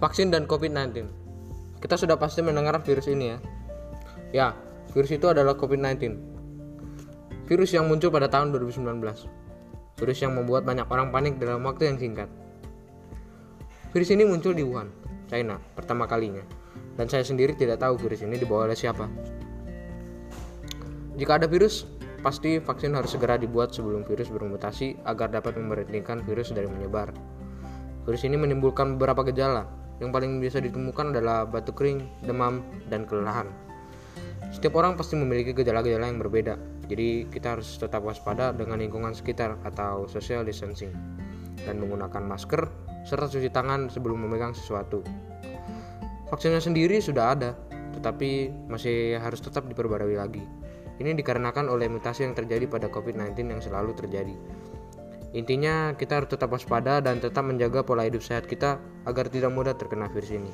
Vaksin dan COVID-19. Kita sudah pasti mendengar virus ini ya. Ya, virus itu adalah COVID-19. Virus yang muncul pada tahun 2019. Virus yang membuat banyak orang panik dalam waktu yang singkat. Virus ini muncul di Wuhan, China, pertama kalinya. Dan saya sendiri tidak tahu virus ini dibawa oleh siapa. Jika ada virus, pasti vaksin harus segera dibuat sebelum virus bermutasi agar dapat memberhentikan virus dari menyebar. Virus ini menimbulkan beberapa gejala. Yang paling biasa ditemukan adalah batuk kering, demam, dan kelelahan. Setiap orang pasti memiliki gejala-gejala yang berbeda, jadi kita harus tetap waspada dengan lingkungan sekitar atau social distancing dan menggunakan masker serta cuci tangan sebelum memegang sesuatu. Vaksinnya sendiri sudah ada, tetapi masih harus tetap diperbarui lagi. Ini dikarenakan oleh mutasi yang terjadi pada COVID-19 yang selalu terjadi. Intinya, kita harus tetap waspada dan tetap menjaga pola hidup sehat kita agar tidak mudah terkena virus ini.